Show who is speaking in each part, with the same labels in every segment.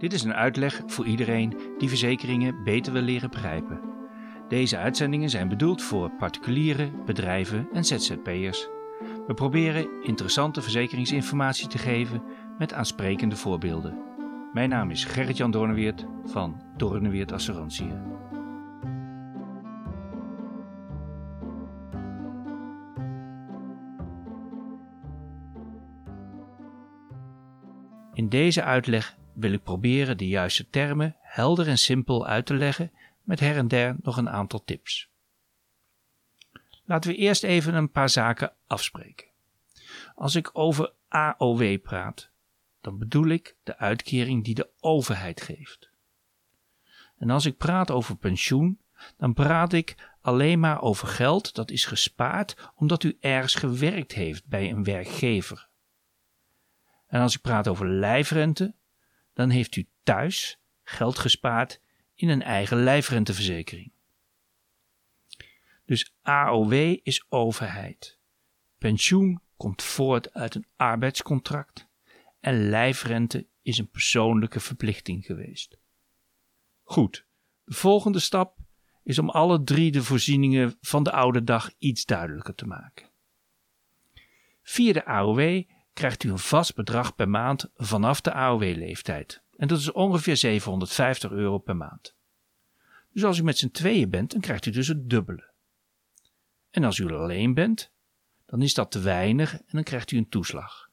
Speaker 1: Dit is een uitleg voor iedereen die verzekeringen beter wil leren begrijpen. Deze uitzendingen zijn bedoeld voor particulieren, bedrijven en ZZP'ers. We proberen interessante verzekeringsinformatie te geven met aansprekende voorbeelden. Mijn naam is Gerrit-Jan Doorneweert van Doorneweert Assurantie. In deze uitleg wil ik proberen de juiste termen helder en simpel uit te leggen met her en der nog een aantal tips. Laten we eerst even een paar zaken afspreken. Als ik over AOW praat, dan bedoel ik de uitkering die de overheid geeft. En als ik praat over pensioen, dan praat ik alleen maar over geld dat is gespaard omdat u ergens gewerkt heeft bij een werkgever. En als ik praat over lijfrente, dan heeft u thuis geld gespaard in een eigen lijfrenteverzekering. Dus AOW is overheid. Pensioen komt voort uit een arbeidscontract en lijfrente is een persoonlijke verplichting geweest. Goed, de volgende stap is om alle drie de voorzieningen van de oude dag iets duidelijker te maken. Via de AOW krijgt u een vast bedrag per maand vanaf de AOW-leeftijd. En dat is ongeveer 750 euro per maand. Dus als u met z'n tweeën bent, dan krijgt u dus het dubbele. En als u alleen bent, dan is dat te weinig en dan krijgt u een toeslag.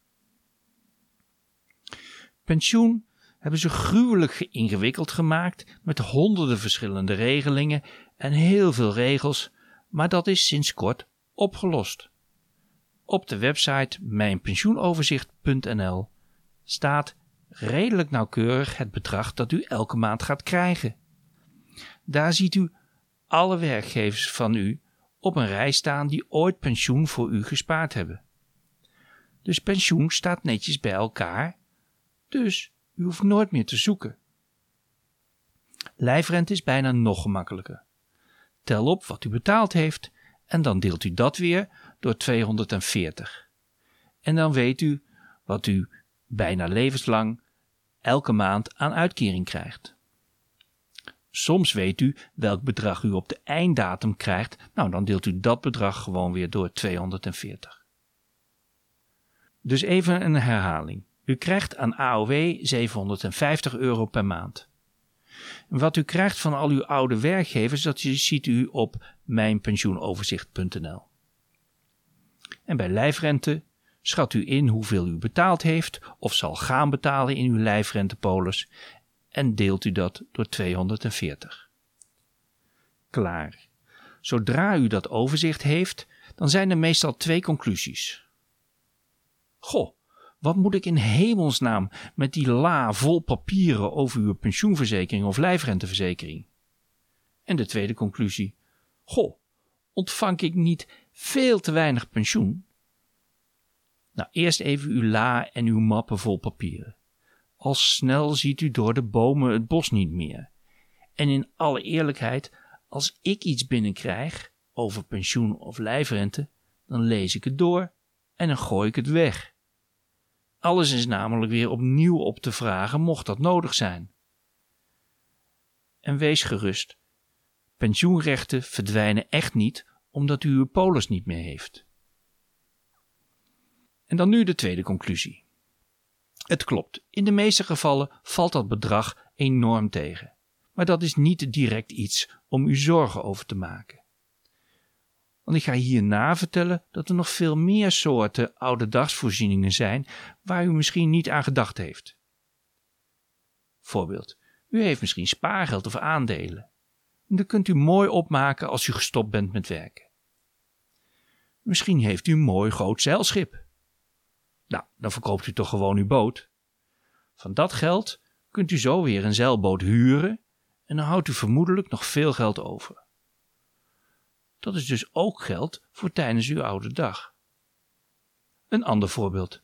Speaker 1: Pensioen hebben ze gruwelijk ingewikkeld gemaakt met honderden verschillende regelingen en heel veel regels, maar dat is sinds kort opgelost. Op de website mijnpensioenoverzicht.nl staat redelijk nauwkeurig het bedrag dat u elke maand gaat krijgen. Daar ziet u alle werkgevers van u op een rij staan die ooit pensioen voor u gespaard hebben. Dus pensioen staat netjes bij elkaar, dus u hoeft nooit meer te zoeken. Lijfrente is bijna nog gemakkelijker. Tel op wat u betaald heeft en dan deelt u dat weer door 240. En dan weet u wat u bijna levenslang elke maand aan uitkering krijgt. Soms weet u welk bedrag u op de einddatum krijgt, nou dan deelt u dat bedrag gewoon weer door 240. Dus even een herhaling. U krijgt aan AOW 750 euro per maand. Wat u krijgt van al uw oude werkgevers, dat ziet u op mijnpensioenoverzicht.nl. En bij lijfrente schat u in hoeveel u betaald heeft of zal gaan betalen in uw lijfrentepolis en deelt u dat door 240. Klaar. Zodra u dat overzicht heeft, dan zijn er meestal twee conclusies. Goh, wat moet ik in hemelsnaam met die la vol papieren over uw pensioenverzekering of lijfrenteverzekering? En de tweede conclusie: Goh, ontvang ik niet veel te weinig pensioen? Nou, eerst even uw la en uw mappen vol papieren. Al snel ziet u door de bomen het bos niet meer. En in alle eerlijkheid, als ik iets binnenkrijg over pensioen of lijfrente, dan lees ik het door en dan gooi ik het weg. Alles is namelijk weer opnieuw op te vragen, mocht dat nodig zijn. En wees gerust, pensioenrechten verdwijnen echt niet omdat u uw polis niet meer heeft. En dan nu de tweede conclusie. Het klopt, in de meeste gevallen valt dat bedrag enorm tegen. Maar dat is niet direct iets om u zorgen over te maken. Want ik ga hierna vertellen dat er nog veel meer soorten oude dagsvoorzieningen zijn waar u misschien niet aan gedacht heeft. Voorbeeld, u heeft misschien spaargeld of aandelen. Dat kunt u mooi opmaken als u gestopt bent met werken. Misschien heeft u een mooi groot zeilschip. Nou, dan verkoopt u toch gewoon uw boot. Van dat geld kunt u zo weer een zeilboot huren en dan houdt u vermoedelijk nog veel geld over. Dat is dus ook geld voor tijdens uw oude dag. Een ander voorbeeld.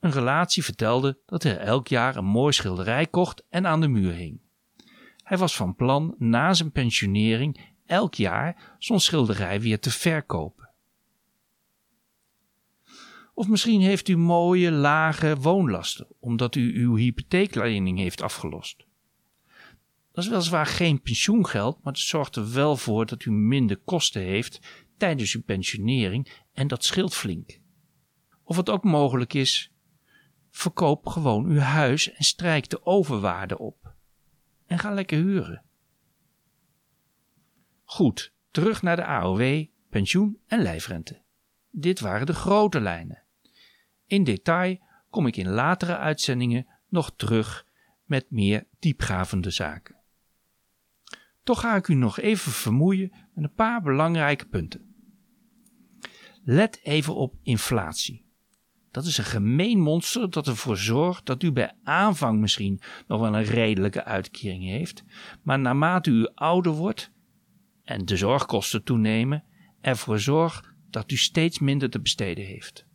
Speaker 1: Een relatie vertelde dat hij elk jaar een mooi schilderij kocht en aan de muur hing. Hij was van plan na zijn pensionering elk jaar zo'n schilderij weer te verkopen. Of misschien heeft u mooie, lage woonlasten, omdat u uw hypotheeklening heeft afgelost. Dat is weliswaar geen pensioengeld, maar het zorgt er wel voor dat u minder kosten heeft tijdens uw pensionering en dat scheelt flink. Of het ook mogelijk is, verkoop gewoon uw huis en strijk de overwaarde op. En ga lekker huren. Goed, terug naar de AOW, pensioen en lijfrente. Dit waren de grote lijnen. In detail kom ik in latere uitzendingen nog terug met meer diepgravende zaken. Toch ga ik u nog even vermoeien met een paar belangrijke punten. Let even op inflatie. Dat is een gemeen monster dat ervoor zorgt dat u bij aanvang misschien nog wel een redelijke uitkering heeft, maar naarmate u ouder wordt en de zorgkosten toenemen, ervoor zorgt dat u steeds minder te besteden heeft.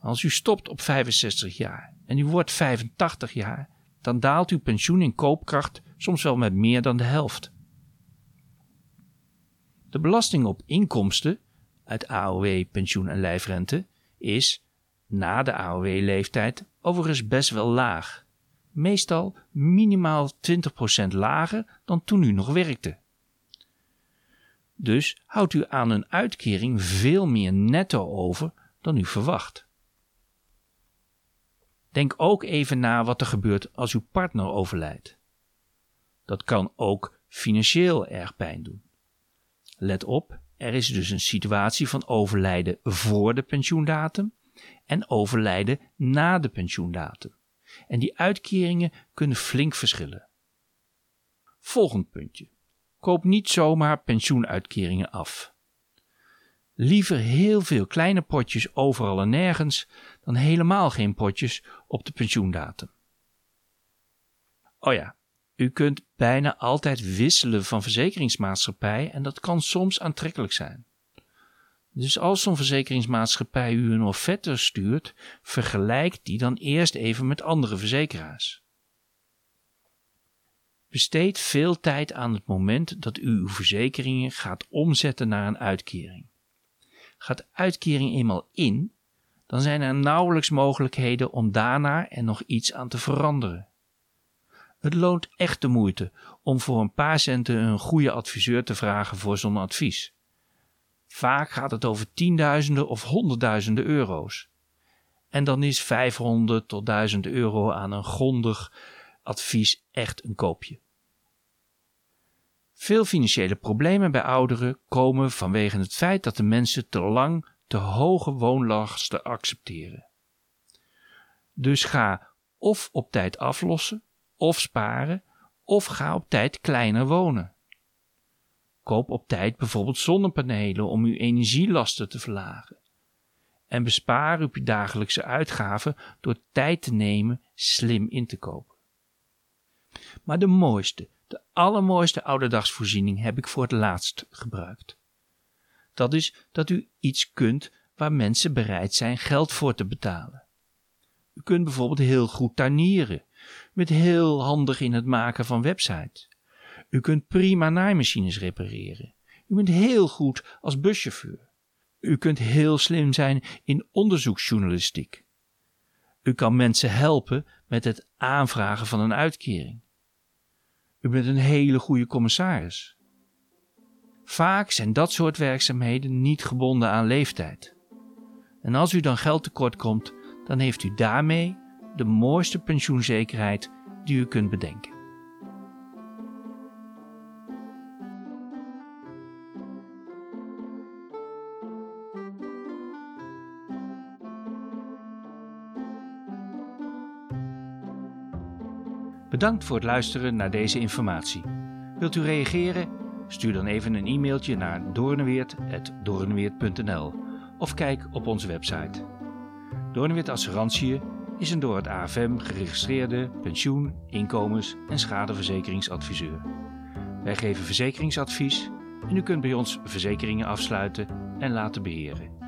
Speaker 1: Als u stopt op 65 jaar en u wordt 85 jaar, dan daalt uw pensioen in koopkracht soms wel met meer dan de helft. De belasting op inkomsten uit AOW, pensioen en lijfrente is na de AOW-leeftijd overigens best wel laag. Meestal minimaal 20% lager dan toen u nog werkte. Dus houdt u aan een uitkering veel meer netto over dan u verwacht. Denk ook even na wat er gebeurt als uw partner overlijdt. Dat kan ook financieel erg pijn doen. Let op, er is dus een situatie van overlijden voor de pensioendatum en overlijden na de pensioendatum. En die uitkeringen kunnen flink verschillen. Volgend puntje. Koop niet zomaar pensioenuitkeringen af. Liever heel veel kleine potjes overal en nergens dan helemaal geen potjes op de pensioendatum. Oh ja, u kunt bijna altijd wisselen van verzekeringsmaatschappij en dat kan soms aantrekkelijk zijn. Dus als zo'n verzekeringsmaatschappij u een offerte stuurt, vergelijk die dan eerst even met andere verzekeraars. Besteed veel tijd aan het moment dat u uw verzekeringen gaat omzetten naar een uitkering. Gaat uitkering eenmaal in, dan zijn er nauwelijks mogelijkheden om daarna er nog iets aan te veranderen. Het loont echt de moeite om voor een paar centen een goede adviseur te vragen voor zo'n advies. Vaak gaat het over tienduizenden of honderdduizenden euro's. En dan is 500 tot 1000 euro aan een grondig advies echt een koopje. Veel financiële problemen bij ouderen komen vanwege het feit dat de mensen te lang te hoge woonlasten accepteren. Dus ga of op tijd aflossen, of sparen, of ga op tijd kleiner wonen. Koop op tijd bijvoorbeeld zonnepanelen om uw energielasten te verlagen. En bespaar op je dagelijkse uitgaven door tijd te nemen slim in te kopen. Maar de mooiste, de allermooiste ouderdagsvoorziening heb ik voor het laatst gebruikt. Dat is dat u iets kunt waar mensen bereid zijn geld voor te betalen. U kunt bijvoorbeeld heel goed tuinieren. Bent heel handig in het maken van websites. U kunt prima naaimachines repareren. U bent heel goed als buschauffeur. U kunt heel slim zijn in onderzoeksjournalistiek. U kan mensen helpen met het aanvragen van een uitkering. U bent een hele goede commissaris. Vaak zijn dat soort werkzaamheden niet gebonden aan leeftijd. En als u dan geld tekort komt, dan heeft u daarmee de mooiste pensioenzekerheid die u kunt bedenken. Bedankt voor het luisteren naar deze informatie. Wilt u reageren? Stuur dan even een e-mailtje naar doornweert.doornweert.nl of kijk op onze website. Doornweert Assurantie is een door het AFM geregistreerde pensioen-, inkomens- en schadeverzekeringsadviseur. Wij geven verzekeringsadvies en u kunt bij ons verzekeringen afsluiten en laten beheren.